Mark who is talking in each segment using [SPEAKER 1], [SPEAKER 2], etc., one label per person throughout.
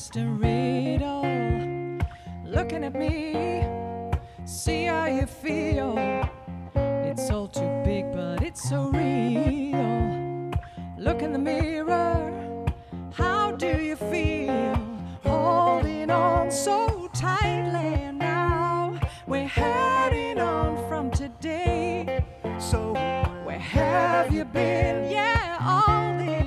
[SPEAKER 1] Mr. Riddle, looking at me, see how you feel. It's all too big, but it's so real. Look in the mirror, how do you feel? Holding on so tightly now. We're heading on from today.
[SPEAKER 2] So
[SPEAKER 1] Where have you been? Yeah, all these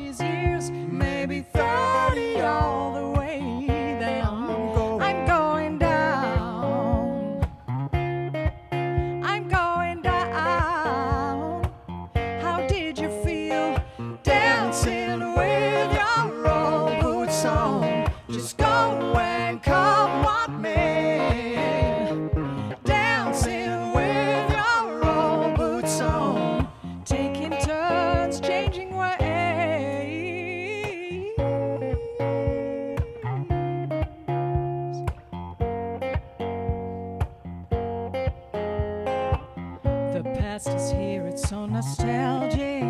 [SPEAKER 1] Just go and come what may. Dancing with your old boots on, taking turns, changing ways. The past is here, it's so nostalgic.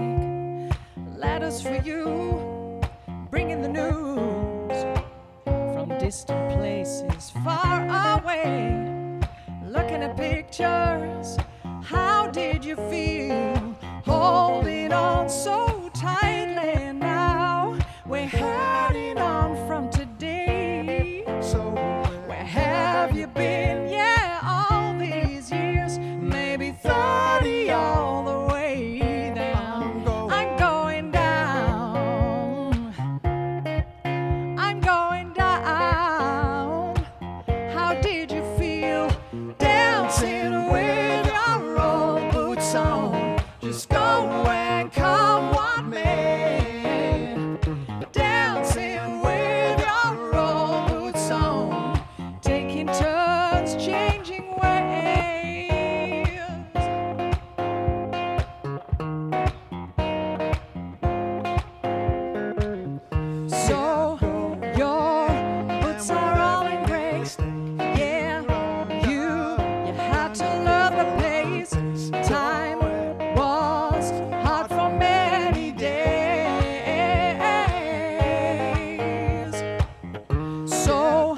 [SPEAKER 1] Letters for you, places far away. Looking at pictures, how did you feel? So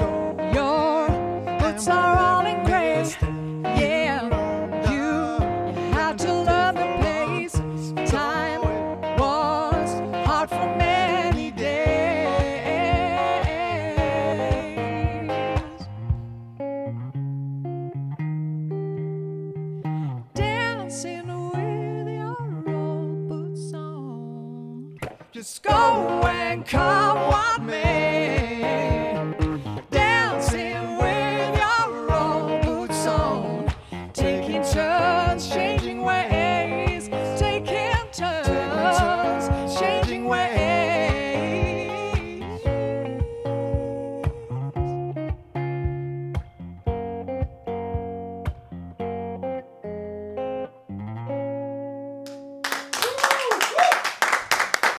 [SPEAKER 1] your boots are all in grace. Yeah, you had to love the place. Time was hard for many days. Dancing with your old boots on.
[SPEAKER 2] just
[SPEAKER 1] Go and come.